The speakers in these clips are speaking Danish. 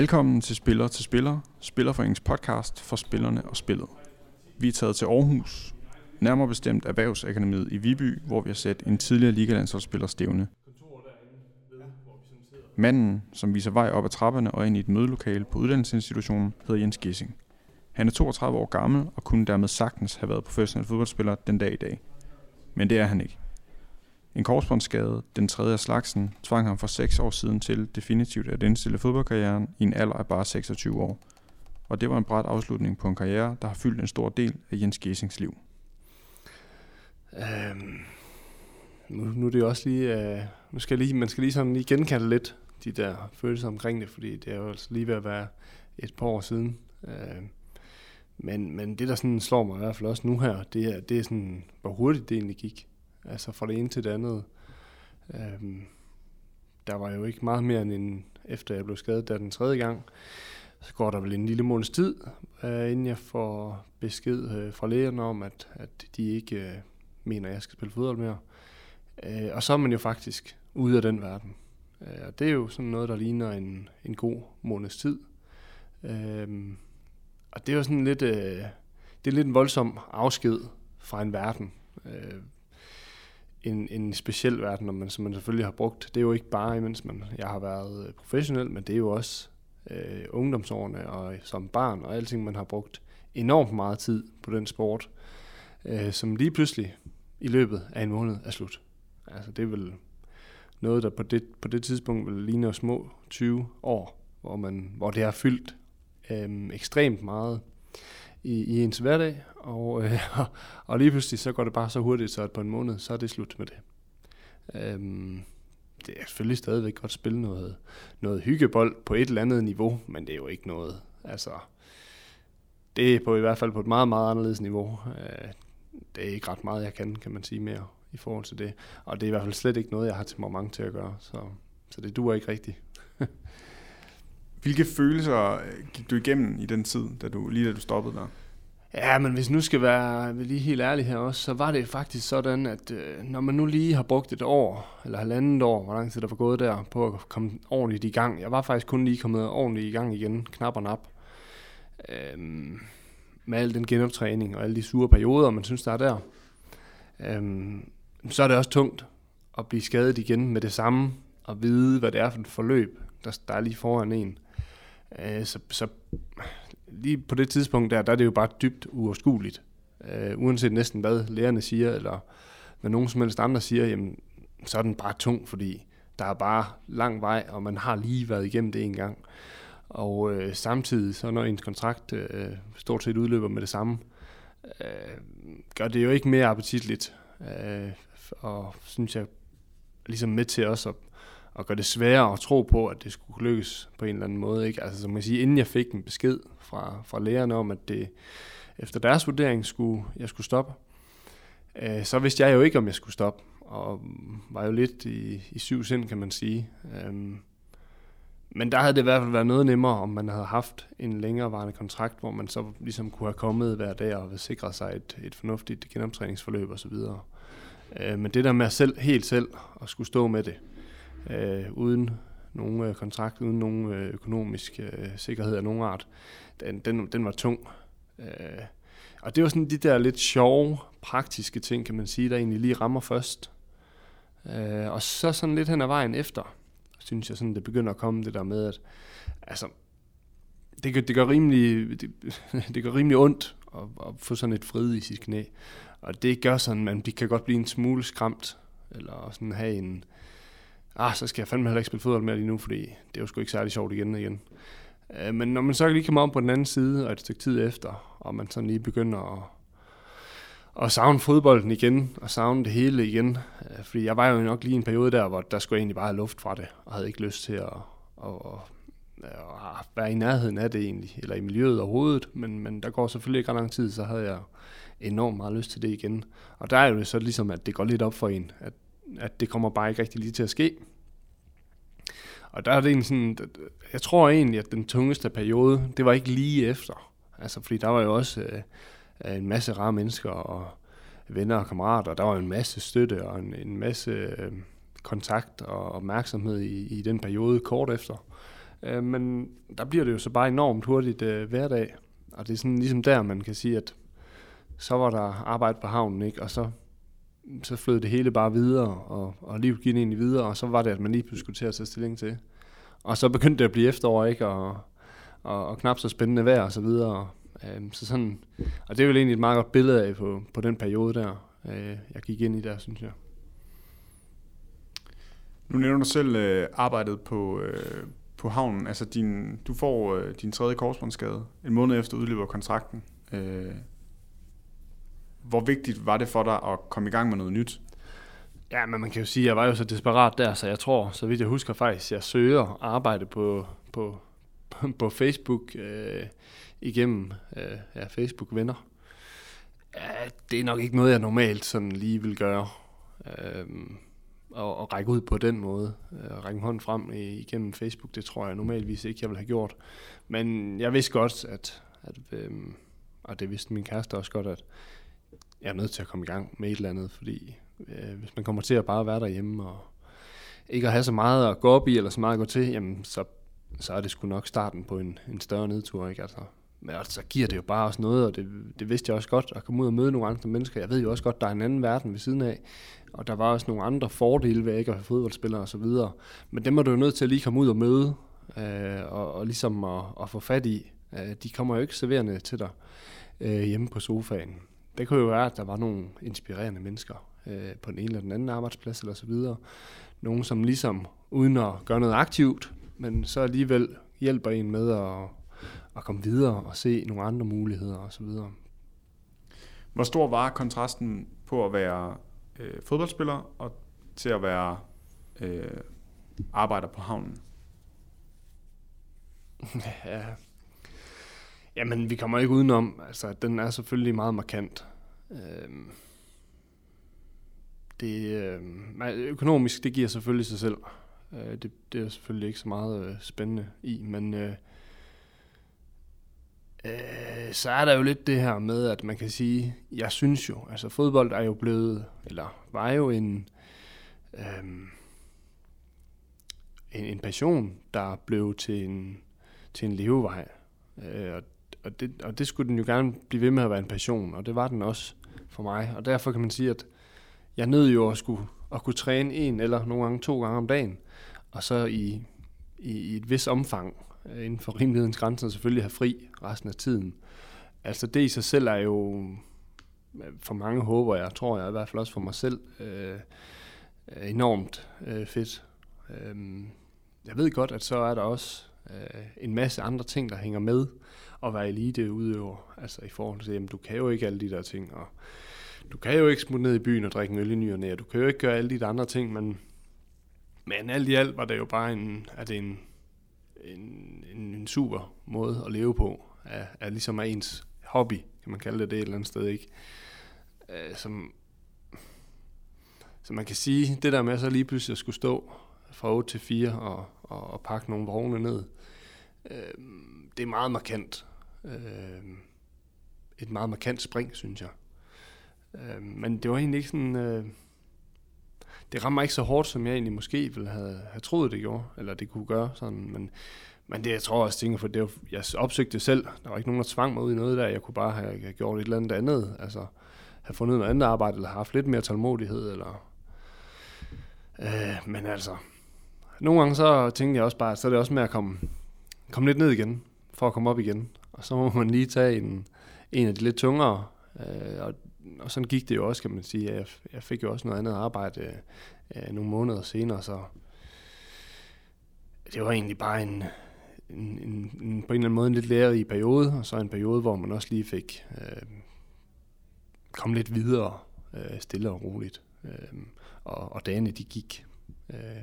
Velkommen til Spiller til Spiller, Spillerforeningens podcast for spillerne og spillet. Vi er taget til Aarhus, nærmere bestemt Erhvervsakademiet i Viby, hvor vi har sat en tidligere ligalandsholdsspiller stævne. Manden, som viser vej op ad trapperne og ind i et mødelokale på uddannelsesinstitutionen, hedder Jens Gissing. Han er 32 år gammel og kunne dermed sagtens have været professionel fodboldspiller den dag i dag. Men det er han ikke. En korsbåndsskade, den tredje af slagsen, tvang ham for seks år siden til definitivt at indstille fodboldkarrieren i en alder af bare 26 år. Og det var en bræt afslutning på en karriere, der har fyldt en stor del af Jens Gesings liv. Øhm, nu, nu er det jo også lige, øh, nu skal lige, man skal lige sådan lige genkalde lidt de der følelser omkring det, fordi det er jo altså lige ved at være et par år siden. Øh, men, men det, der sådan slår mig i hvert fald også nu her, det er, det er sådan, hvor hurtigt det egentlig gik. Altså fra det ene til det andet. Øhm, der var jo ikke meget mere end en, efter jeg blev skadet der den tredje gang. Så går der vel en lille måneds tid, øh, inden jeg får besked øh, fra lægerne om, at, at de ikke øh, mener, at jeg skal spille fodbold mere. Øh, og så er man jo faktisk ude af den verden. Øh, og det er jo sådan noget, der ligner en, en god måneds tid. Øh, og det er jo sådan lidt, øh, det er lidt en voldsom afsked fra en verden. Øh, en, en speciel verden, når man, som man selvfølgelig har brugt. Det er jo ikke bare, imens man, jeg har været øh, professionel, men det er jo også øh, ungdomsårene og øh, som barn og alting, man har brugt enormt meget tid på den sport, øh, som lige pludselig i løbet af en måned er slut. Altså det er vel noget, der på det, på det tidspunkt vil ligne små 20 år, hvor, man, hvor det har fyldt øh, ekstremt meget i, i ens hverdag, og, øh, og lige pludselig så går det bare så hurtigt, så at på en måned, så er det slut med det. Øhm, det er selvfølgelig stadigvæk godt spille noget, noget hyggebold på et eller andet niveau, men det er jo ikke noget, altså, det er på i hvert fald på et meget, meget anderledes niveau. Øh, det er ikke ret meget, jeg kan, kan man sige mere i forhold til det. Og det er i hvert fald slet ikke noget, jeg har til moment til at gøre, så, så det duer ikke rigtigt. Hvilke følelser øh, gik du igennem i den tid, da du, lige da du stoppede der? Ja, men hvis nu skal være lige helt ærlig her også, så var det faktisk sådan, at øh, når man nu lige har brugt et år, eller halvandet år, hvor lang tid der var gået der, på at komme ordentligt i gang. Jeg var faktisk kun lige kommet ordentligt i gang igen, knap og nap. Øhm, med al den genoptræning og alle de sure perioder, man synes, der er der. Øhm, så er det også tungt at blive skadet igen med det samme, og vide, hvad det er for et forløb, der, der er lige foran en. Øh, så, så lige på det tidspunkt der, der er det jo bare dybt uoverskueligt. Øh, uanset næsten hvad lærerne siger, eller hvad nogen som helst andre siger, jamen, så er den bare tung, fordi der er bare lang vej, og man har lige været igennem det en gang. Og øh, samtidig, så når ens kontrakt øh, stort set udløber med det samme, øh, gør det jo ikke mere appetitligt. Øh, og synes jeg ligesom med til også at og gør det sværere at tro på, at det skulle lykkes på en eller anden måde. Ikke? Altså som jeg siger, inden jeg fik en besked fra, fra lægerne om, at det efter deres vurdering skulle, jeg skulle stoppe, øh, så vidste jeg jo ikke, om jeg skulle stoppe, og var jo lidt i, i syv sind, kan man sige. Øhm, men der havde det i hvert fald været noget nemmere, om man havde haft en længerevarende kontrakt, hvor man så ligesom kunne have kommet hver dag og sikret sig et, et fornuftigt genoptræningsforløb osv. Øh, men det der med at selv, helt selv at skulle stå med det, øh, uden nogen øh, kontrakt, uden nogen øh, økonomisk øh, sikkerhed af nogen art, den, den, den var tung. Øh, og det var sådan de der lidt sjove, praktiske ting, kan man sige, der egentlig lige rammer først. Øh, og så sådan lidt hen ad vejen efter, synes jeg sådan, det begynder at komme det der med, at altså, det, gør, det, gør rimelig, det, det gør rimelig ondt at, at få sådan et fred i sit knæ. Og det gør sådan, at man kan godt blive en smule skræmt, eller sådan have en, ah, så skal jeg fandme heller ikke spille fodbold mere lige nu, fordi det er jo sgu ikke særlig sjovt igen og igen. Øh, men når man så lige kommer om på den anden side, og et stykke tid efter, og man sådan lige begynder at, at savne fodbolden igen, og savne det hele igen, øh, fordi jeg var jo nok lige en periode der, hvor der skulle jeg egentlig bare have luft fra det, og havde ikke lyst til at, at, at, at være i nærheden af det egentlig, eller i miljøet overhovedet, men, men der går selvfølgelig ikke ret lang tid, så havde jeg enormt meget lyst til det igen. Og der er jo så ligesom, at det går lidt op for en, at at det kommer bare ikke rigtig lige til at ske. Og der er det en sådan, jeg tror egentlig, at den tungeste periode, det var ikke lige efter. Altså, fordi der var jo også øh, en masse rare mennesker og venner og kammerater, og der var en masse støtte og en, en masse øh, kontakt og opmærksomhed i, i den periode kort efter. Øh, men der bliver det jo så bare enormt hurtigt øh, hverdag. Og det er sådan ligesom der, man kan sige, at så var der arbejde på havnen, ikke? og så, så flød det hele bare videre, og, og livet gik egentlig videre, og så var det, at man lige pludselig skulle til at tage stilling til. Og så begyndte det at blive efterår, ikke? Og, og, og knap så spændende vejr og så videre. Øhm, så sådan, og det er jo egentlig et meget godt billede af på, på den periode der, øh, jeg gik ind i der, synes jeg. Nu nævner du selv øh, arbejdet på, øh, på havnen. Altså din, du får øh, din tredje korsbåndsskade en måned efter udløber kontrakten. Øh, hvor vigtigt var det for dig at komme i gang med noget nyt? Ja, men man kan jo sige, at jeg var jo så desperat der, så jeg tror, så vidt jeg husker faktisk, jeg søger arbejde på, på, på Facebook øh, igennem øh, ja, Facebook-venner. Ja, det er nok ikke noget, jeg normalt sådan lige vil gøre. Øh, og, og række ud på den måde. Øh, og række hånden frem igennem Facebook, det tror jeg normalvis ikke, jeg vil have gjort. Men jeg vidste godt, at, at øh, og det vidste min kæreste også godt, at jeg er nødt til at komme i gang med et eller andet, fordi øh, hvis man kommer til at bare være derhjemme og ikke at have så meget at gå op i, eller så meget at gå til, jamen så, så er det sgu nok starten på en, en større nedtur, ikke? Altså, men altså, så giver det jo bare også noget, og det, det vidste jeg også godt, at komme ud og møde nogle andre mennesker. Jeg ved jo også godt, der er en anden verden ved siden af, og der var også nogle andre fordele ved ikke at og så videre, Men dem er du jo nødt til at lige komme ud og møde, øh, og, og ligesom at, at få fat i. Øh, de kommer jo ikke serverende til dig øh, hjemme på sofaen. Det kunne jo være, at der var nogle inspirerende mennesker øh, på den ene eller den anden arbejdsplads eller så videre. Nogen, som ligesom, uden at gøre noget aktivt, men så alligevel hjælper en med at, at komme videre og se nogle andre muligheder og så videre. Hvor stor var kontrasten på at være øh, fodboldspiller og til at være øh, arbejder på havnen? ja. Jamen, vi kommer ikke udenom, altså, at den er selvfølgelig meget markant. Øhm, det, øh, økonomisk, det giver selvfølgelig sig selv. Øh, det, det er selvfølgelig ikke så meget øh, spændende i, men øh, øh, så er der jo lidt det her med, at man kan sige, jeg synes jo, altså fodbold er jo blevet, eller var jo en, øh, en, en passion, der blev til en, til en levevej. Øh, og, og, det, og det skulle den jo gerne blive ved med at være en passion, og det var den også for mig. Og derfor kan man sige, at jeg nød jo at, skulle, at kunne træne en eller nogle gange to gange om dagen, og så i, i, i et vis omfang, øh, inden for rimelighedens grænser, selvfølgelig have fri resten af tiden. Altså det i sig selv er jo, øh, for mange håber jeg, tror jeg i hvert fald også for mig selv, øh, enormt øh, fedt. Øh, jeg ved godt, at så er der også øh, en masse andre ting, der hænger med at være eliteudøver. Altså i forhold til, at du kan jo ikke alle de der ting, og du kan jo ikke smutte ned i byen og drikke en øl i ny og næ, du kan jo ikke gøre alle de andre ting, men, men alt i alt var det jo bare en, er det en, en, en, en super måde at leve på, af, af ligesom af ens hobby, kan man kalde det det et eller andet sted, ikke? Uh, som, så man kan sige, det der med at så lige pludselig at skulle stå fra 8 til 4 og, og, og pakke nogle vogne ned, øh, det er meget markant øh, et meget markant spring, synes jeg. Øh, men det var egentlig ikke sådan... Øh, det rammer ikke så hårdt, som jeg egentlig måske ville have, have troet, det gjorde, eller det kunne gøre sådan, men, men det jeg tror også, tænker, for det var, jeg opsøgte det selv. Der var ikke nogen, der tvang mig ud i noget der. Jeg kunne bare have, have gjort et eller andet andet, altså have fundet noget andet arbejde, eller haft lidt mere tålmodighed, eller... Øh, men altså, nogle gange så tænkte jeg også bare, så er det også med at komme, komme lidt ned igen, for at komme op igen. Og så må man lige tage en, en af de lidt tungere, øh, og og sådan gik det jo også, kan man sige. Jeg, jeg fik jo også noget andet arbejde øh, nogle måneder senere, så det var egentlig bare en, en, en, en på en eller anden måde en lidt lærerig periode, og så en periode, hvor man også lige fik øh, kom lidt videre, øh, stille og roligt. Øh, og, og dagene, de gik, øh,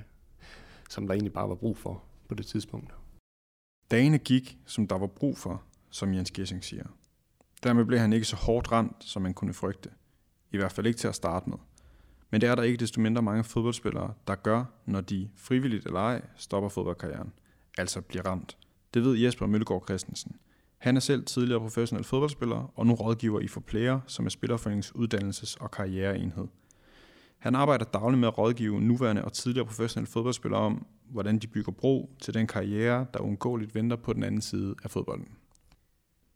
som der egentlig bare var brug for på det tidspunkt. Dagene gik, som der var brug for, som Jens Gessing siger. Dermed blev han ikke så hårdt ramt, som man kunne frygte. I hvert fald ikke til at starte med. Men det er der ikke desto mindre mange fodboldspillere, der gør, når de frivilligt eller ej stopper fodboldkarrieren, altså bliver ramt. Det ved Jesper Møllegaard Christensen. Han er selv tidligere professionel fodboldspiller og nu rådgiver i for Player, som er Spillerforeningens uddannelses- og karriereenhed. Han arbejder dagligt med at rådgive nuværende og tidligere professionelle fodboldspillere om, hvordan de bygger bro til den karriere, der uundgåeligt venter på den anden side af fodbolden.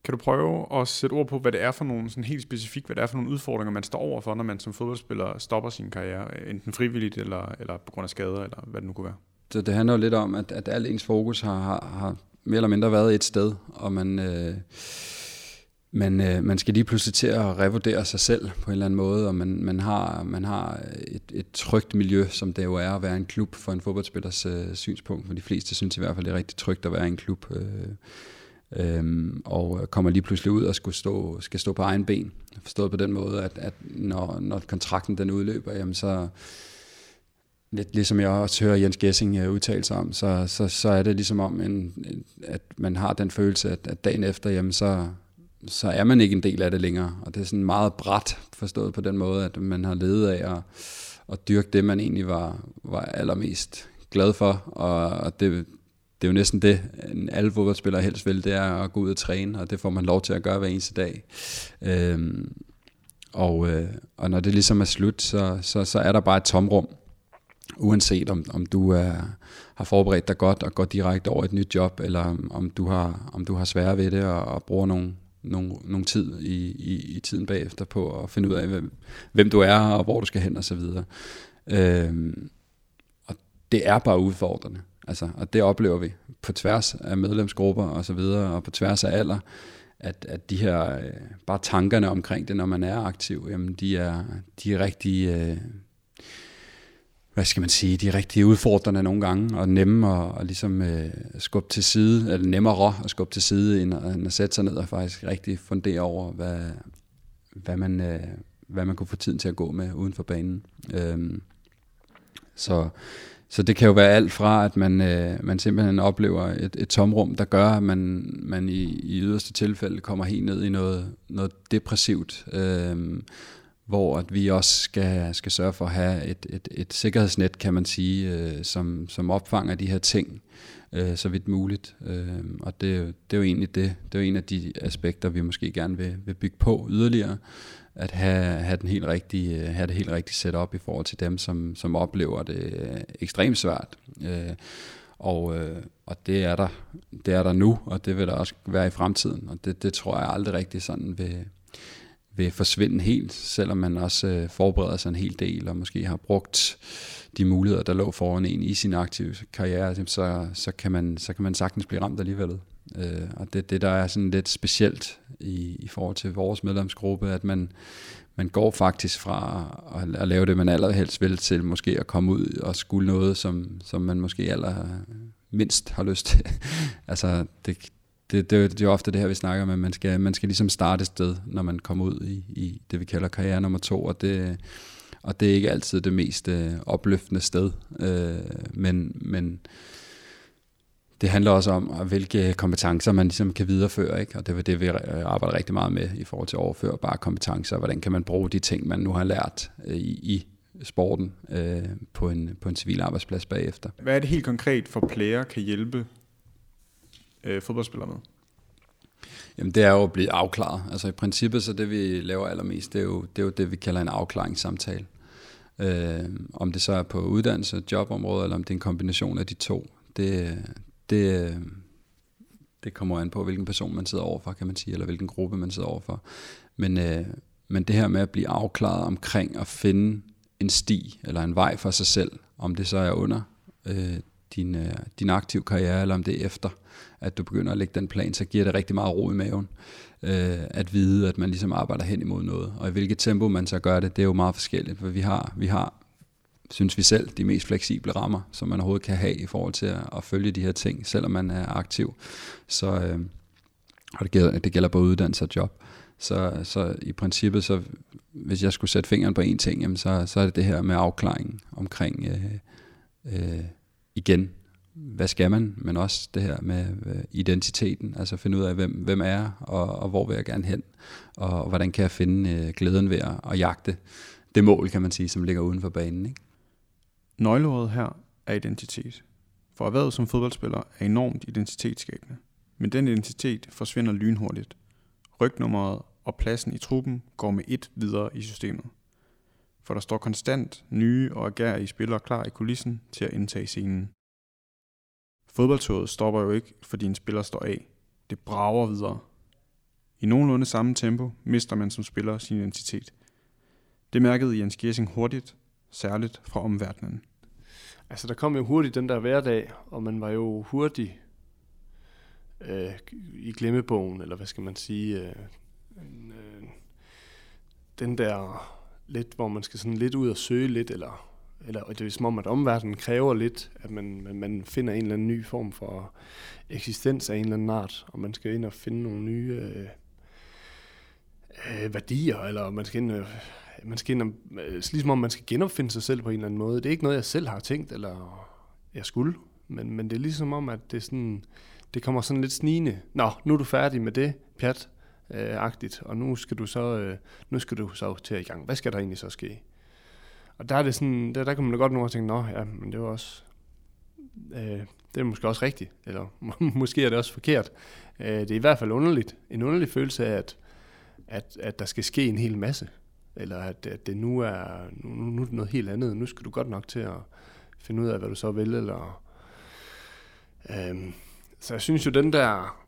Kan du prøve at sætte ord på, hvad det er for nogle, sådan helt specifikt, hvad det er for nogle udfordringer, man står overfor, når man som fodboldspiller stopper sin karriere, enten frivilligt eller, eller på grund af skader, eller hvad det nu kunne være? Så det handler jo lidt om, at, at alt ens fokus har, har, har mere eller mindre været et sted, og man, øh, man, øh, man skal lige pludselig til at revurdere sig selv på en eller anden måde, og man, man har, man har et, et trygt miljø, som det jo er at være en klub for en fodboldspillers øh, synspunkt, for de fleste synes i hvert fald, det er rigtig trygt at være en klub. Øh, øhm, og kommer lige pludselig ud og skal stå, skal stå på egen ben. Forstået på den måde, at, at når, når kontrakten den udløber, jamen så, lidt ligesom jeg også hører Jens Gessing øh, udtale sig om, så, så, så er det ligesom om, en, at man har den følelse, at, at dagen efter, jamen så, så er man ikke en del af det længere. Og det er sådan meget bræt forstået på den måde, at man har levet af at, at dyrke det, man egentlig var, var allermest glad for. Og, og det, det er jo næsten det, alle fodboldspillere helst vil, det er at gå ud og træne, og det får man lov til at gøre hver eneste dag. Øhm, og, øh, og når det ligesom er slut, så, så, så er der bare et tomrum, uanset om, om du er, har forberedt dig godt og går direkte over et nyt job, eller om, om, du, har, om du har svære ved det og, og bruger nogle, nogle, nogle tid i, i, i tiden bagefter på at finde ud af, hvem, hvem du er og hvor du skal hen og så videre. Øhm, og det er bare udfordrende. Altså, og det oplever vi på tværs af medlemsgrupper og så videre, og på tværs af alder, at, at de her, øh, bare tankerne omkring det, når man er aktiv, jamen de er, de er rigtig, øh, hvad skal man sige, de er rigtig udfordrende nogle gange, og nemme at, at ligesom øh, skubbe til side, eller nemmere at skubbe til side, end at, end at sætte sig ned og faktisk rigtig fundere over, hvad, hvad, man, øh, hvad man kunne få tiden til at gå med uden for banen. Øh, så, så det kan jo være alt fra, at man, øh, man simpelthen oplever et, et tomrum, der gør, at man, man i, i yderste tilfælde kommer helt ned i noget, noget depressivt, øh, hvor at vi også skal, skal sørge for at have et, et, et sikkerhedsnet, kan man sige, øh, som, som opfanger de her ting øh, så vidt muligt. Øh, og det, det er jo egentlig det, det er jo en af de aspekter, vi måske gerne vil, vil bygge på yderligere, at have, have, den helt rigtige, øh, have det helt rigtige setup i forhold til dem, som, som oplever det øh, ekstremt svært. Øh, og, øh, og det er der det er der nu, og det vil der også være i fremtiden. Og det, det tror jeg aldrig rigtig sådan vil, vil forsvinde helt, selvom man også øh, forbereder sig en hel del, og måske har brugt de muligheder, der lå foran en i sin aktive karriere, så, så, kan, man, så kan man sagtens blive ramt alligevel. Øh, og det det, der er sådan lidt specielt i, i forhold til vores medlemsgruppe, at man, man går faktisk fra at, at lave det, man allerhelst vil, til måske at komme ud og skulle noget, som, som man måske aller mindst har lyst til. altså, det, det, det, det er jo ofte det her, vi snakker med, man skal, man skal ligesom starte et sted, når man kommer ud i, i det, vi kalder karriere nummer to, og det, og det er ikke altid det mest øh, opløftende sted, øh, men, men det handler også om, hvilke kompetencer man ligesom kan videreføre, ikke? og det er det, vi arbejder rigtig meget med i forhold til at overføre bare kompetencer, hvordan kan man bruge de ting, man nu har lært øh, i, i sporten øh, på, en, på en civil arbejdsplads bagefter. Hvad er det helt konkret for player kan hjælpe øh, fodboldspillere med? Jamen det er jo at blive afklaret. Altså i princippet så det vi laver allermest, det er jo det, er jo det vi kalder en afklaringssamtale. Øh, om det så er på uddannelse, jobområde, eller om det er en kombination af de to, det, det, øh, det kommer an på, hvilken person man sidder overfor, kan man sige, eller hvilken gruppe man sidder overfor. Men, øh, men det her med at blive afklaret omkring at finde en sti eller en vej for sig selv, om det så er under øh, din, øh, din aktive karriere, eller om det er efter, at du begynder at lægge den plan, så giver det rigtig meget ro i maven, øh, at vide, at man ligesom arbejder hen imod noget. Og i hvilket tempo man så gør det, det er jo meget forskelligt, for vi har, vi har synes vi selv, de mest fleksible rammer, som man overhovedet kan have i forhold til at, at følge de her ting, selvom man er aktiv. Så, øh, og det gælder, det gælder både uddannelse og job. Så, så i princippet, så, hvis jeg skulle sætte fingeren på en ting, jamen så, så er det det her med afklaringen omkring øh, øh, igen, hvad skal man, men også det her med øh, identiteten, altså finde ud af, hvem, hvem er jeg, og, og hvor vil jeg gerne hen, og, og hvordan kan jeg finde øh, glæden ved at, at jagte det mål, kan man sige, som ligger uden for banen. Ikke? Nøgleordet her er identitet. For erhvervet som fodboldspiller er enormt identitetsskabende. Men den identitet forsvinder lynhurtigt. Rygnummeret og pladsen i truppen går med et videre i systemet. for der står konstant nye og agerige spillere klar i kulissen til at indtage scenen. Fodboldtoget stopper jo ikke, fordi en spiller står af. Det brager videre. I nogenlunde samme tempo mister man som spiller sin identitet. Det mærkede Jens Gjersing hurtigt, særligt fra omverdenen. Altså, der kom jo hurtigt den der hverdag, og man var jo hurtig øh, i glemmebogen, eller hvad skal man sige, øh, øh, den der lidt, hvor man skal sådan lidt ud og søge lidt, eller, eller det er som om, at omverdenen kræver lidt, at man, man, man finder en eller anden ny form for eksistens af en eller anden art, og man skal ind og finde nogle nye øh, øh, værdier, eller man skal ind, øh, man skal ind og, øh, ligesom om man skal genopfinde sig selv på en eller anden måde. Det er ikke noget, jeg selv har tænkt, eller jeg skulle, men, men det er ligesom om, at det, er sådan, det kommer sådan lidt snigende. Nå, nu er du færdig med det, pjat, øh, agtigt, og nu skal du så øh, nu skal du så til i gang. Hvad skal der egentlig så ske? Og der er det sådan, der, der kan man da godt nok tænke, nå ja, men det var også, øh, det er måske også rigtigt, eller måske er det også forkert. Øh, det er i hvert fald underligt, en underlig følelse af, at, at, at der skal ske en hel masse, eller at, at det nu er, nu, nu er det noget helt andet, nu skal du godt nok til at finde ud af, hvad du så vil, eller... Øhm, så jeg synes jo, den der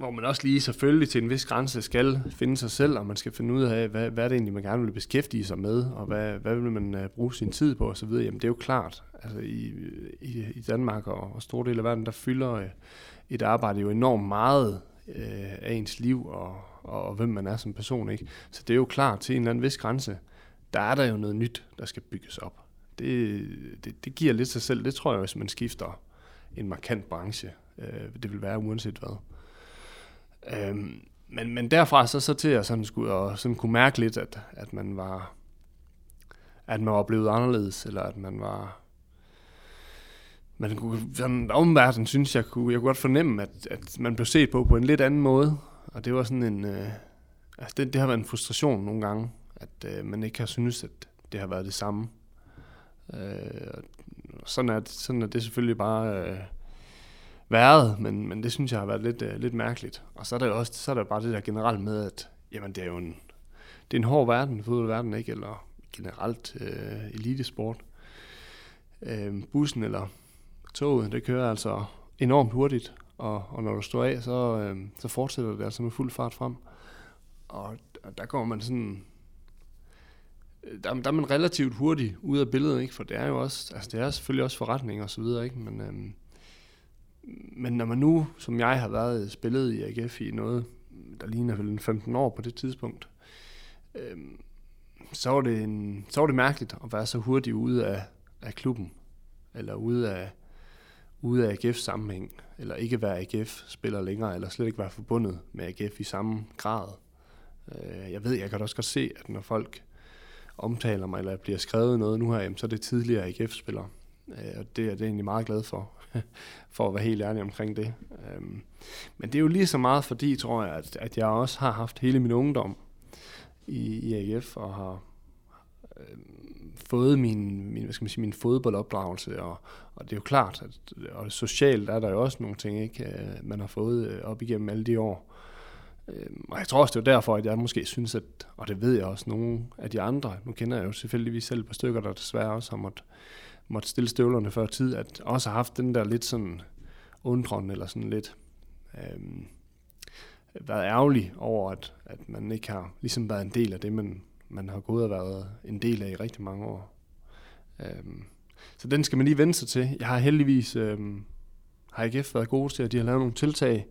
hvor man også lige selvfølgelig til en vis grænse skal finde sig selv, og man skal finde ud af, hvad, hvad er det egentlig, man gerne vil beskæftige sig med, og hvad, hvad vil man øh, bruge sin tid på osv. Jamen det er jo klart, altså i, i, i Danmark og, og store dele af verden, der fylder øh, et arbejde jo enormt meget øh, af ens liv og, og, og hvem man er som person. ikke. Så det er jo klart, til en eller anden vis grænse, der er der jo noget nyt, der skal bygges op. Det, det, det giver lidt sig selv. Det tror jeg, hvis man skifter en markant branche. Øh, det vil være uanset hvad. Øhm, men, men derfra så, så til at sådan skulle og sådan kunne mærke lidt, at, at man var at man var blevet anderledes, eller at man var man kunne, sådan omverden synes jeg kunne, jeg kunne godt fornemme, at, at man blev set på på en lidt anden måde, og det var sådan en, øh, altså det, det har været en frustration nogle gange, at øh, man ikke har synes, at det har været det samme. Øh, sådan, er, sådan er det selvfølgelig bare øh, været, men, men det synes jeg har været lidt, øh, lidt mærkeligt. Og så er der jo også så er der bare det der generelt med, at jamen, det er jo en, det er en hård verden, fodboldverden, ikke? Eller generelt øh, elitesport. Øh, bussen eller toget, det kører altså enormt hurtigt, og, og når du står af, så, øh, så fortsætter det altså med fuld fart frem. Og der kommer man sådan øh, der, der er man relativt hurtigt ud af billedet, ikke? for det er jo også, altså det er selvfølgelig også forretning og så videre, ikke? men øh, men når man nu, som jeg har været spillet i AGF i noget, der ligner vel 15 år på det tidspunkt, øh, så, var det en, så var det mærkeligt at være så hurtigt ude af, af klubben, eller ude af, ude af AGF's sammenhæng, eller ikke være AGF-spiller længere, eller slet ikke være forbundet med AGF i samme grad. Øh, jeg ved, jeg kan også godt se, at når folk omtaler mig, eller bliver skrevet noget nu her, så er det tidligere AGF-spillere. Øh, og det er det egentlig meget glad for, for at være helt ærlig omkring det. Øh, men det er jo lige så meget fordi, tror jeg, at, at jeg også har haft hele min ungdom i, i AGF, og har fået min, min, hvad skal man sige, min fodboldopdragelse, og, og det er jo klart, at og socialt er der jo også nogle ting, ikke, øh, man har fået øh, op igennem alle de år. Øhm, og jeg tror også, det er derfor, at jeg måske synes, at, og det ved jeg også, nogle af de andre, nu kender jeg jo selvfølgelig selv et par stykker, der desværre også har måttet måtte stille støvlerne før tid, at også har haft den der lidt sådan undren, eller sådan lidt øhm, været ærgerlig over, at, at man ikke har ligesom været en del af det, man, man har gået og været en del af i rigtig mange år. Øhm, så den skal man lige vende sig til. Jeg har heldigvis, øhm, har IKF været gode til, at de har lavet nogle tiltag,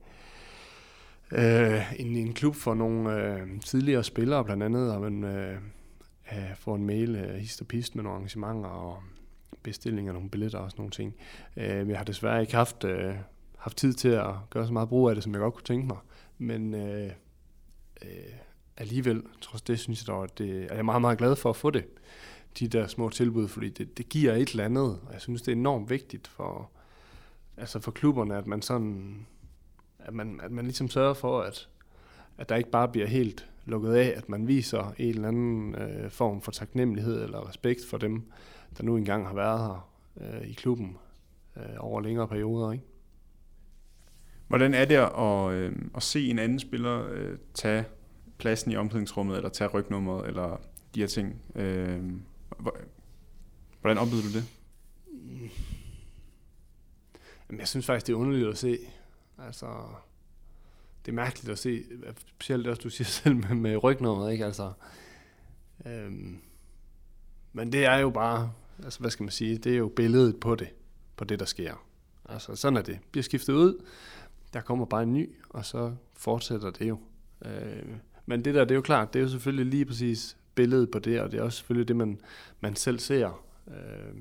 øh, en, en klub for nogle øh, tidligere spillere blandt andet, og man øh, øh, får en mail, øh, hist og pist med nogle arrangementer, og bestilling af nogle billetter og sådan nogle ting. Øh, jeg har desværre ikke haft, øh, haft tid til at gøre så meget brug af det, som jeg godt kunne tænke mig. Men øh, øh, alligevel, trods det, synes jeg dog, at det, at jeg er meget, meget glad for at få det. De der små tilbud, fordi det, det giver et eller andet. Og jeg synes, det er enormt vigtigt for, altså for klubberne, at man sådan, at man, at man ligesom sørger for, at, at der ikke bare bliver helt lukket af, at man viser en eller anden øh, form for taknemmelighed eller respekt for dem, der nu engang har været her øh, i klubben øh, over længere perioder. Ikke? Hvordan er det at, øh, at se en anden spiller øh, tage pladsen i omklædningsrummet, eller tage rygnummeret, eller de her ting? Øh, Hvordan oplevede du det? Jamen, jeg synes faktisk, det er underligt at se. Altså, det er mærkeligt at se, specielt også, du siger selv med, med rygnummeret, ikke? Altså, øhm, men det er jo bare, altså hvad skal man sige, det er jo billedet på det, på det, der sker. Altså, sådan er det. Bliver skiftet ud, der kommer bare en ny, og så fortsætter det jo. Øh, men det der, det er jo klart, det er jo selvfølgelig lige præcis billedet på det, og det er også selvfølgelig det, man, man selv ser. Øh,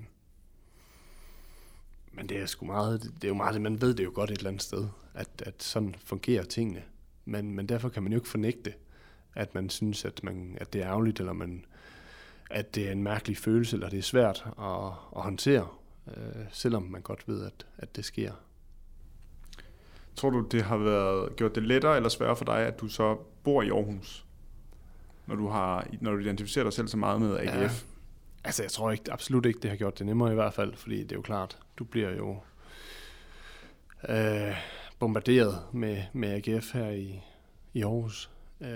men det er sgu meget, det er jo meget, man ved det jo godt et eller andet sted, at, at sådan fungerer tingene. Men, men derfor kan man jo ikke fornægte, at man synes, at, man, at det er ærgerligt, eller man, at det er en mærkelig følelse, eller det er svært at, at håndtere, øh, selvom man godt ved, at, at det sker. Tror du, det har været, gjort det lettere eller sværere for dig, at du så bor i Aarhus? Når du, har, når du identificerer dig selv så meget med AGF? Ja. Altså, jeg tror ikke, absolut ikke, det har gjort det nemmere i hvert fald, fordi det er jo klart, du bliver jo øh, bombarderet med, med AGF her i, i Aarhus, øh,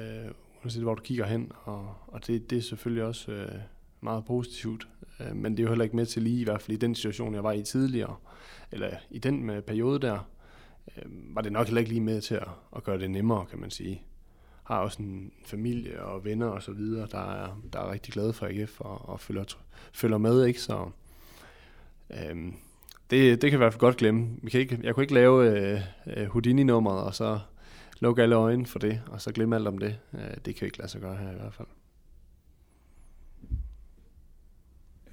uanset hvor du kigger hen, og, og det, det er selvfølgelig også øh, meget positivt, øh, men det er jo heller ikke med til lige, i hvert fald i den situation, jeg var i tidligere, eller i den med periode der, øh, var det nok heller ikke lige med til at, at gøre det nemmere, kan man sige. Har også en familie og venner og så videre, der er, der er rigtig glade for AGF og, og følger, følger med, ikke? Så øh, det, det kan vi i hvert fald godt glemme. Vi kan ikke, jeg kunne ikke lave øh, øh Houdini-nummeret og så lukke alle øjnene for det, og så glemme alt om det. Øh, det kan vi ikke lade sig gøre her i hvert fald.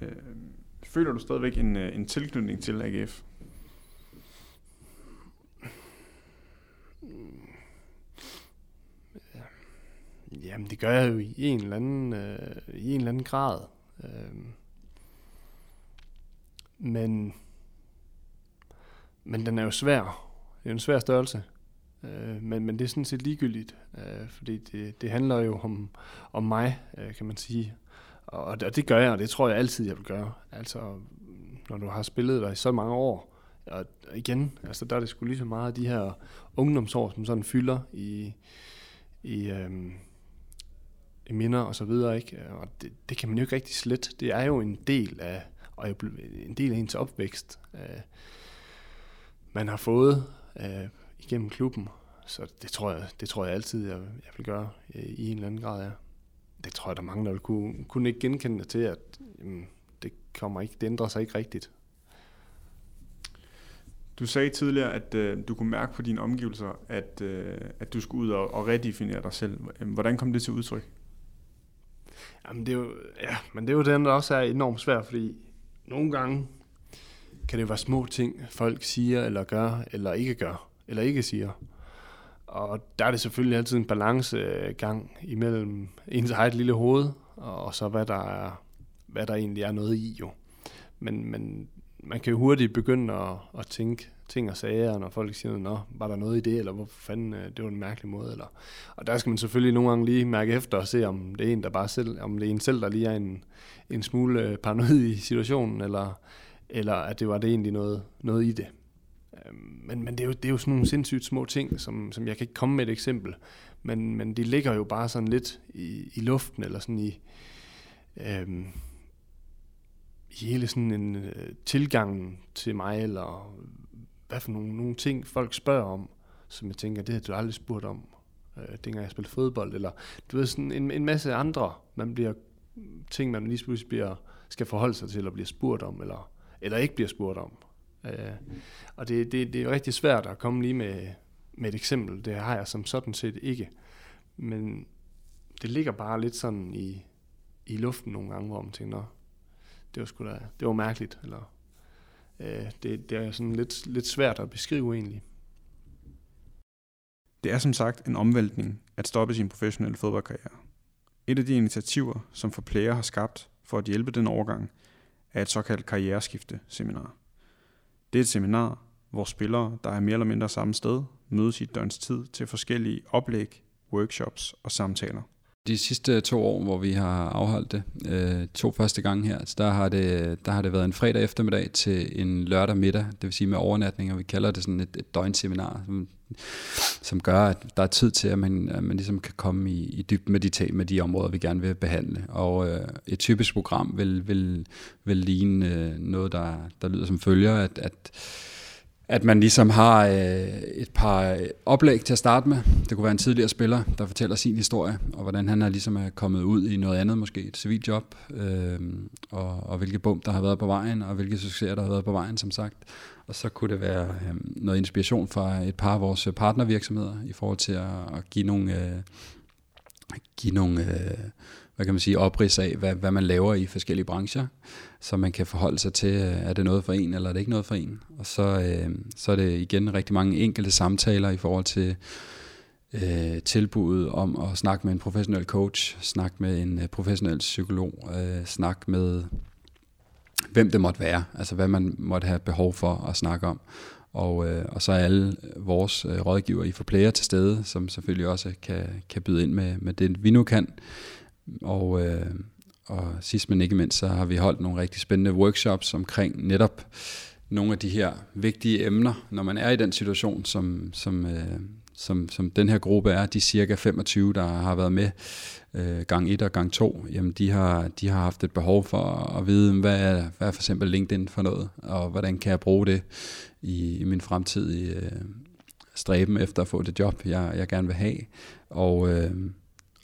Øh, føler du stadigvæk en, øh, en tilknytning til AGF? Jamen, det gør jeg jo i en eller anden, øh, i en eller anden grad. Øh, men, men den er jo svær. Det er jo en svær størrelse. Øh, men, men det er sådan set ligegyldigt, øh, fordi det, det handler jo om, om mig, øh, kan man sige. Og, og det gør jeg, og det tror jeg altid, jeg vil gøre. Altså, når du har spillet der i så mange år, og igen, altså der er det sgu lige så meget af de her ungdomsår, som sådan fylder i, i, øhm, minder og så videre, ikke? Og det, det kan man jo ikke rigtig slet. Det er jo en del af, og en del af ens opvækst, øh, man har fået øh, igennem klubben. Så det tror jeg, det tror jeg altid, jeg, jeg vil gøre øh, i en eller anden grad, ja. Det tror jeg, der er mange, der vil kunne, kunne ikke genkende til, at jamen, det kommer ikke, det ændrer sig ikke rigtigt. Du sagde tidligere, at øh, du kunne mærke på dine omgivelser, at, øh, at du skulle ud og, og redefinere dig selv. Hvordan kom det til udtryk? Jamen det er jo, ja, men det er jo den, der også er enormt svært, fordi nogle gange kan det være små ting, folk siger eller gør, eller ikke gør, eller ikke siger. Og der er det selvfølgelig altid en balancegang imellem ens eget lille hoved, og så hvad der, er, hvad der egentlig er noget i jo. Men, men man kan jo hurtigt begynde at, at tænke ting og sager, når folk siger, nå, var der noget i det, eller hvorfor fanden, øh, det var en mærkelig måde. Eller, og der skal man selvfølgelig nogle gange lige mærke efter og se, om det er en, der bare selv, om det er en selv, der lige er en, en smule øh, paranoid i situationen, eller, eller at det var det egentlig noget, noget i det. Øhm, men, men det, er jo, det er jo sådan nogle sindssygt små ting, som, som jeg kan ikke komme med et eksempel, men, men de ligger jo bare sådan lidt i, i luften, eller sådan i, øhm, i hele sådan en øh, tilgang til mig, eller hvad for nogle, nogle ting, folk spørger om, som jeg tænker, det har du aldrig spurgt om, øh, dengang jeg spillede fodbold, eller du ved, sådan en, en masse andre, man bliver, ting, man lige pludselig bliver, skal forholde sig til, og bliver spurgt om, eller, eller ikke bliver spurgt om. Øh, og det, det, det er jo rigtig svært at komme lige med, med et eksempel, det har jeg som sådan set ikke, men det ligger bare lidt sådan i, i luften nogle gange, hvor man tænker, det var sgu da, det var mærkeligt, eller øh, det, det er sådan lidt, lidt svært at beskrive egentlig. Det er som sagt en omvæltning at stoppe sin professionelle fodboldkarriere. Et af de initiativer, som for player har skabt for at hjælpe den overgang, er et såkaldt karriereskifte seminar. Det er et seminar, hvor spillere, der er mere eller mindre samme sted, mødes i et døgns tid til forskellige oplæg, workshops og samtaler. De sidste to år, hvor vi har afholdt det, øh, to første gange her, så der har, det, der har det været en fredag eftermiddag til en lørdag middag, det vil sige med overnatning, og vi kalder det sådan et, et døgnseminar, som, som gør, at der er tid til, at man, at man ligesom kan komme i, i dybden med de, med de områder, vi gerne vil behandle. Og øh, et typisk program vil, vil, vil ligne øh, noget, der, der lyder som følger, at, at at man ligesom har øh, et par oplæg til at starte med. Det kunne være en tidligere spiller, der fortæller sin historie, og hvordan han er ligesom er kommet ud i noget andet, måske et civilt job, øh, og, og hvilke bump, der har været på vejen, og hvilke succeser, der har været på vejen, som sagt. Og så kunne det være øh, noget inspiration fra et par af vores øh, partnervirksomheder, i forhold til at, at give nogle, øh, give nogle øh, hvad kan man sige, oprids af, hvad, hvad man laver i forskellige brancher, så man kan forholde sig til, øh, er det noget for en, eller er det ikke noget for en. Og så, øh, så er det igen rigtig mange enkelte samtaler i forhold til øh, tilbuddet om at snakke med en professionel coach, snakke med en øh, professionel psykolog, øh, snakke med hvem det måtte være, altså hvad man måtte have behov for at snakke om. Og, øh, og så er alle vores øh, rådgiver i for player til stede, som selvfølgelig også kan, kan byde ind med, med det, vi nu kan. Og, øh, og sidst men ikke mindst, så har vi holdt nogle rigtig spændende workshops omkring netop nogle af de her vigtige emner, når man er i den situation, som, som, øh, som, som den her gruppe er, de cirka 25, der har været med øh, gang 1 og gang 2, jamen de har, de har haft et behov for at vide, hvad er, hvad er for eksempel LinkedIn for noget, og hvordan kan jeg bruge det i, i min fremtidige øh, stræben efter at få det job, jeg, jeg gerne vil have. Og, øh,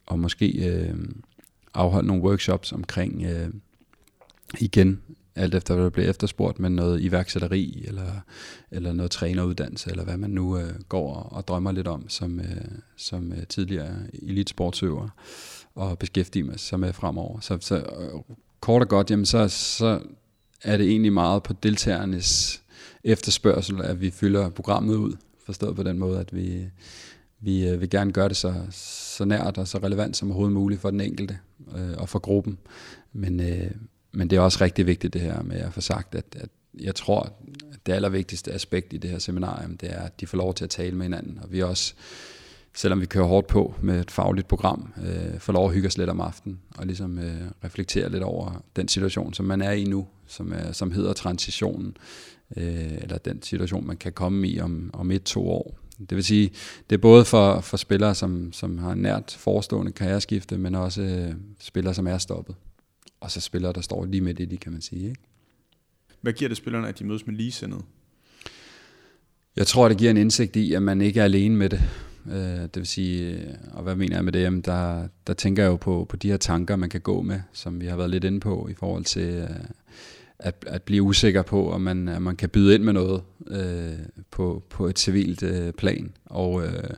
og måske øh, afholdt nogle workshops omkring øh, igen, alt efter hvad der bliver efterspurgt, men noget iværksætteri, eller, eller noget træneruddannelse, eller hvad man nu øh, går og drømmer lidt om, som, øh, som øh, tidligere elitsportsøver, og beskæftiger sig med fremover. Så, så øh, kort og godt, jamen så, så er det egentlig meget på deltagernes efterspørgsel, at vi fylder programmet ud, forstået på den måde, at vi, vi øh, vil gerne gøre det så, så nært og så relevant som overhovedet muligt for den enkelte øh, og for gruppen. Men, øh, men det er også rigtig vigtigt det her med at få sagt, at, at jeg tror, at det allervigtigste aspekt i det her seminarium, det er, at de får lov til at tale med hinanden. Og vi også, selvom vi kører hårdt på med et fagligt program, øh, får lov at hygge os lidt om aftenen og ligesom øh, reflektere lidt over den situation, som man er i nu, som, er, som hedder transitionen, øh, eller den situation, man kan komme i om, om et, to år. Det vil sige, det er både for, for spillere, som, som har nært forestående karriereskifte, men også øh, spillere, som er stoppet. Og så spillere, der står lige midt i det, kan man sige. Ikke? Hvad giver det spillerne, at de mødes med ligesindet? Jeg tror, det giver en indsigt i, at man ikke er alene med det. Øh, det vil sige, og hvad mener jeg med det? Jamen, der, der tænker jeg jo på, på de her tanker, man kan gå med, som vi har været lidt inde på i forhold til øh, at, at blive usikker på, om man, at man kan byde ind med noget øh, på, på et civilt øh, plan. Og, øh,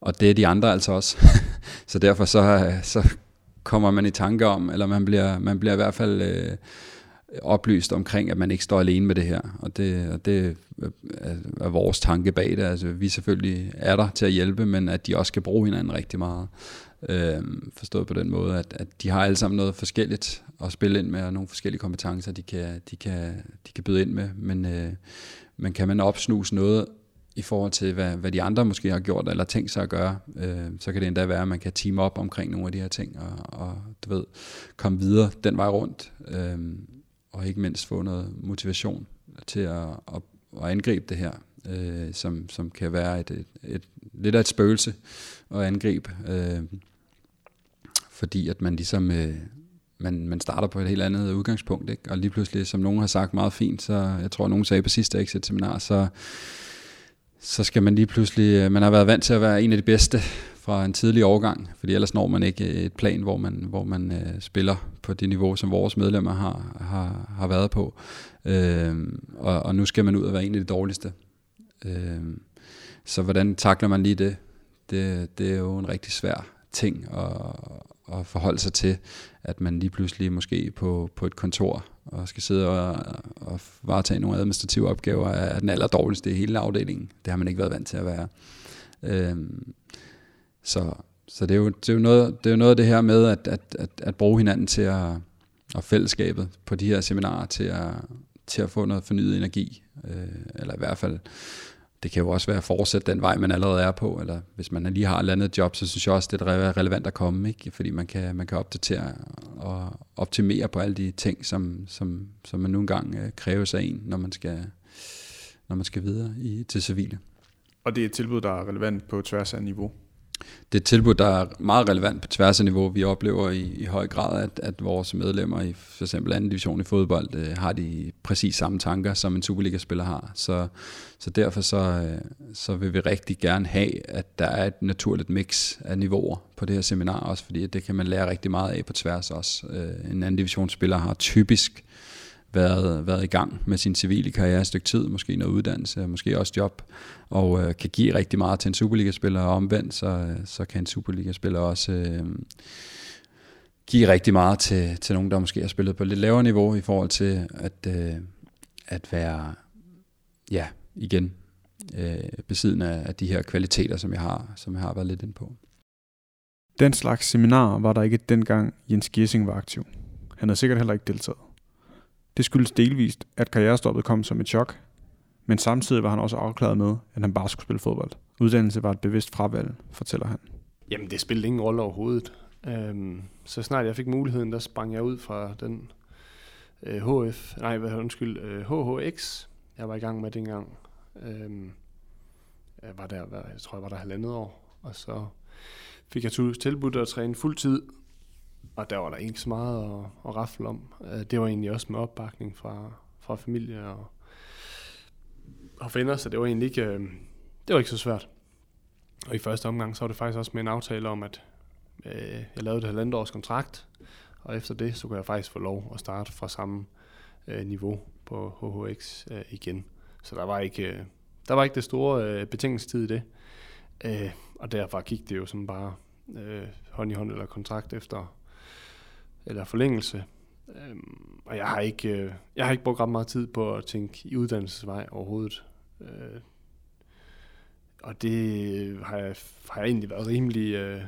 og det er de andre altså også. så derfor så, så kommer man i tanke om, eller man bliver, man bliver i hvert fald øh, oplyst omkring, at man ikke står alene med det her. Og det, og det er vores tanke bag det. Altså, vi selvfølgelig er der til at hjælpe, men at de også skal bruge hinanden rigtig meget. Øh, forstået på den måde, at, at de har alle sammen noget forskelligt at spille ind med, og nogle forskellige kompetencer, de kan, de kan, de kan byde ind med. Men, øh, men kan man opsnuse noget i forhold til, hvad, hvad de andre måske har gjort, eller tænkt sig at gøre, øh, så kan det endda være, at man kan team op omkring nogle af de her ting, og, og du ved, komme videre den vej rundt, øh, og ikke mindst få noget motivation til at, at, at angribe det her, øh, som, som kan være et, et, et, lidt af et spøgelse at angribe. Øh, fordi at man ligesom øh, man, man starter på et helt andet udgangspunkt, ikke? og lige pludselig, som nogen har sagt meget fint, så jeg tror, nogen sagde på sidste exit-seminar, så, så skal man lige pludselig, øh, man har været vant til at være en af de bedste fra en tidlig årgang, fordi ellers når man ikke øh, et plan, hvor man, hvor man øh, spiller på det niveau, som vores medlemmer har, har, har været på. Øh, og, og nu skal man ud og være en af de dårligste. Øh, så hvordan takler man lige det? det? Det er jo en rigtig svær ting at, at forholde sig til, at man lige pludselig måske på, på et kontor og skal sidde og, og varetage nogle administrative opgaver er den aller dårligste i hele afdelingen. Det har man ikke været vant til at være. Øhm, så så det, er jo, det, er jo noget, det er jo noget af det her med at, at, at, at bruge hinanden til at, og fællesskabet på de her seminarer til at, til at få noget fornyet energi, øh, eller i hvert fald det kan jo også være at fortsætte den vej, man allerede er på, eller hvis man lige har et andet job, så synes jeg også, det er relevant at komme, ikke? fordi man kan, man kan opdatere og optimere på alle de ting, som, som, som man nu engang øh, kræver af en, når man skal, når man skal videre i, til civile. Og det er et tilbud, der er relevant på tværs af niveau? Det er et tilbud, der er meget relevant på tværs af niveau. Vi oplever i, i høj grad, at, at vores medlemmer i for eksempel anden division i fodbold øh, har de præcis samme tanker, som en Superliga-spiller har. Så, så derfor så, øh, så vil vi rigtig gerne have, at der er et naturligt mix af niveauer på det her seminar også, fordi det kan man lære rigtig meget af på tværs også. Øh, en anden divisionsspiller har typisk været, været i gang med sin civile karriere et stykke tid, måske noget uddannelse, måske også job, og øh, kan give rigtig meget til en Superliga-spiller, og omvendt, så, øh, så kan en Superliga-spiller også øh, give rigtig meget til, til nogen, der måske har spillet på lidt lavere niveau i forhold til at, øh, at være, ja, igen, øh, besiddende af de her kvaliteter, som jeg har, som jeg har været lidt inde på. Den slags seminar var der ikke dengang Jens Gissing var aktiv. Han havde sikkert heller ikke deltaget. Det skyldes delvist, at karrierestoppet kom som et chok, men samtidig var han også afklaret med, at han bare skulle spille fodbold. Uddannelse var et bevidst fravalg, fortæller han. Jamen, det spillede ingen rolle overhovedet. Øhm, så snart jeg fik muligheden, der sprang jeg ud fra den øh, HF, nej, hvad undskyld, øh, HHX, jeg var i gang med dengang. Øhm, jeg var der, jeg tror, jeg var der halvandet år, og så fik jeg tilbudt at træne fuld tid og der var der ikke så meget at, at rafle om. Øh, det var egentlig også med opbakning fra, fra familie og, og venner, så det var egentlig ikke, øh, det var ikke så svært. Og i første omgang, så var det faktisk også med en aftale om, at øh, jeg lavede et halvandet års kontrakt, og efter det, så kunne jeg faktisk få lov at starte fra samme øh, niveau på HHX øh, igen. Så der var ikke, øh, der var ikke det store øh, betingelsestid i det. Øh, og derfor gik det jo som bare øh, hånd i hånd eller kontrakt efter eller forlængelse. Øhm, og jeg har ikke øh, jeg har ikke brugt ret meget tid på at tænke i uddannelsesvej overhovedet. Øh, og det har jeg, har jeg egentlig været rimelig øh,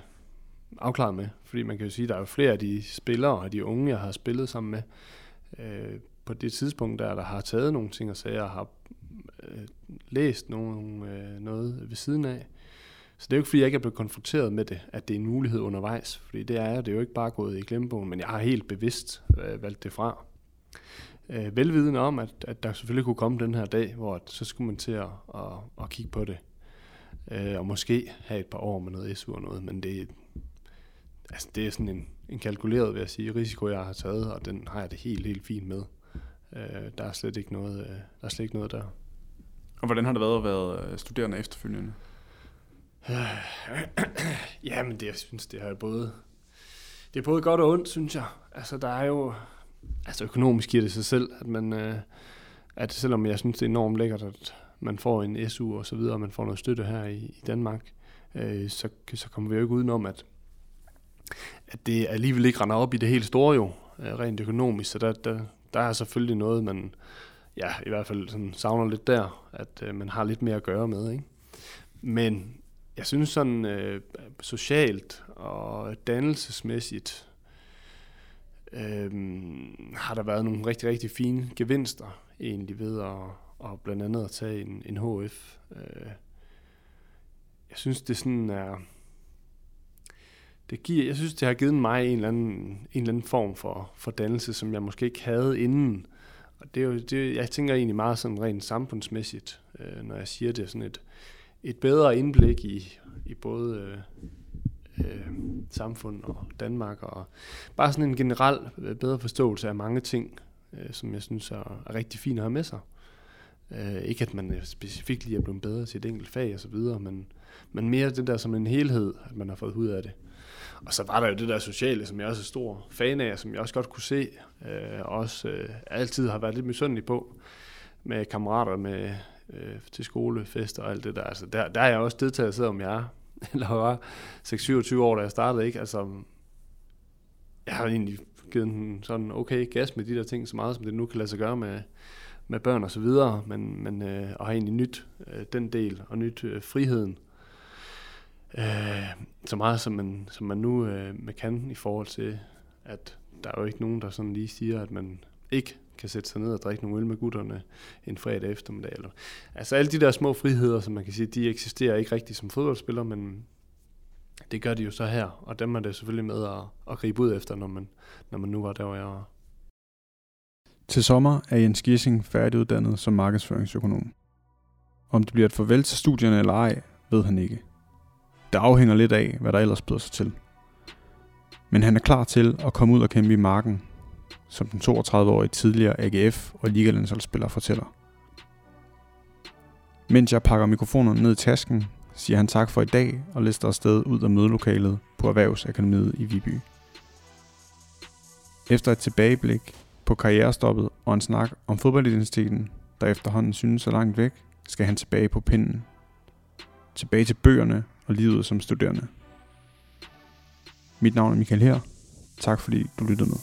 afklaret med, fordi man kan jo sige, at der er jo flere af de spillere og de unge, jeg har spillet sammen med, øh, på det tidspunkt, der, der har taget nogle ting og sager, og har øh, læst nogle, øh, noget ved siden af, så det er jo ikke, fordi jeg ikke er blevet konfronteret med det, at det er en mulighed undervejs, fordi det er Det er jo ikke bare gået i glemmebogen, men jeg har helt bevidst øh, valgt det fra. Øh, velvidende om, at, at der selvfølgelig kunne komme den her dag, hvor at, så skulle man til at, at, at kigge på det. Øh, og måske have et par år med noget SU og noget, men det, altså det er sådan en, en kalkuleret, vil jeg sige, risiko, jeg har taget, og den har jeg det helt, helt fint med. Øh, der er slet ikke noget, øh, der er slet ikke noget der. Og hvordan har det været at være øh, studerende efterfølgende? Øh, ja, men det, jeg synes, det er både, det er både godt og ondt, synes jeg. Altså, der er jo, altså økonomisk giver det sig selv, at man, øh, at selvom jeg synes, det er enormt lækkert, at man får en SU og så videre, og man får noget støtte her i, i Danmark, øh, så, så kommer vi jo ikke udenom, at, at det alligevel ikke render op i det helt store jo, øh, rent økonomisk, så der, der, der er selvfølgelig noget, man ja, i hvert fald sådan savner lidt der, at øh, man har lidt mere at gøre med, ikke? Men jeg synes sådan øh, socialt og dannelsesmæssigt øh, har der været nogle rigtig, rigtig fine gevinster egentlig ved at, og blandt andet at tage en, en HF. Øh, jeg synes, det sådan er... Det giver, jeg synes, det har givet mig en eller anden, en eller anden form for, for dannelse, som jeg måske ikke havde inden. Og det er jo, det, jeg tænker egentlig meget sådan rent samfundsmæssigt, øh, når jeg siger det, sådan et, et bedre indblik i, i både øh, øh, samfund og Danmark, og bare sådan en generel øh, bedre forståelse af mange ting, øh, som jeg synes er, er rigtig fint at have med sig. Øh, ikke at man øh, specifikt lige er blevet bedre til et enkelt fag og så videre, men, men mere det der som en helhed, at man har fået ud af det. Og så var der jo det der sociale, som jeg også er stor fan af, som jeg også godt kunne se, øh, og også øh, altid har været lidt misundelig på, med kammerater, med øh, til skolefester og alt det der. Altså, der, der er jeg også deltaget, selvom jeg er, eller var 6-27 år, da jeg startede, ikke? Altså, jeg har egentlig givet en sådan okay gas med de der ting, så meget som det nu kan lade sig gøre med, med børn og så videre, men, men øh, og har egentlig nyt øh, den del, og nyt øh, friheden, øh, så meget som man, som man nu øh, man kan i forhold til, at der er jo ikke nogen, der sådan lige siger, at man ikke kan sætte sig ned og drikke nogle øl med gutterne en fredag eftermiddag. Eller. Altså alle de der små friheder, som man kan sige, de eksisterer ikke rigtigt som fodboldspiller, men det gør de jo så her, og dem er det selvfølgelig med at, at gribe ud efter, når man, når man nu var der, hvor jeg var. Til sommer er Jens Gissing færdiguddannet som markedsføringsøkonom. Om det bliver et farvel til studierne eller ej, ved han ikke. Det afhænger lidt af, hvad der ellers byder sig til. Men han er klar til at komme ud og kæmpe i marken, som den 32-årige tidligere AGF og ligalandsholdsspiller fortæller. Mens jeg pakker mikrofonerne ned i tasken, siger han tak for i dag og lister afsted ud af mødelokalet på Erhvervsakademiet i Viby. Efter et tilbageblik på karrierestoppet og en snak om fodboldidentiteten, der efterhånden synes så langt væk, skal han tilbage på pinden. Tilbage til bøgerne og livet som studerende. Mit navn er Michael her. Tak fordi du lyttede med.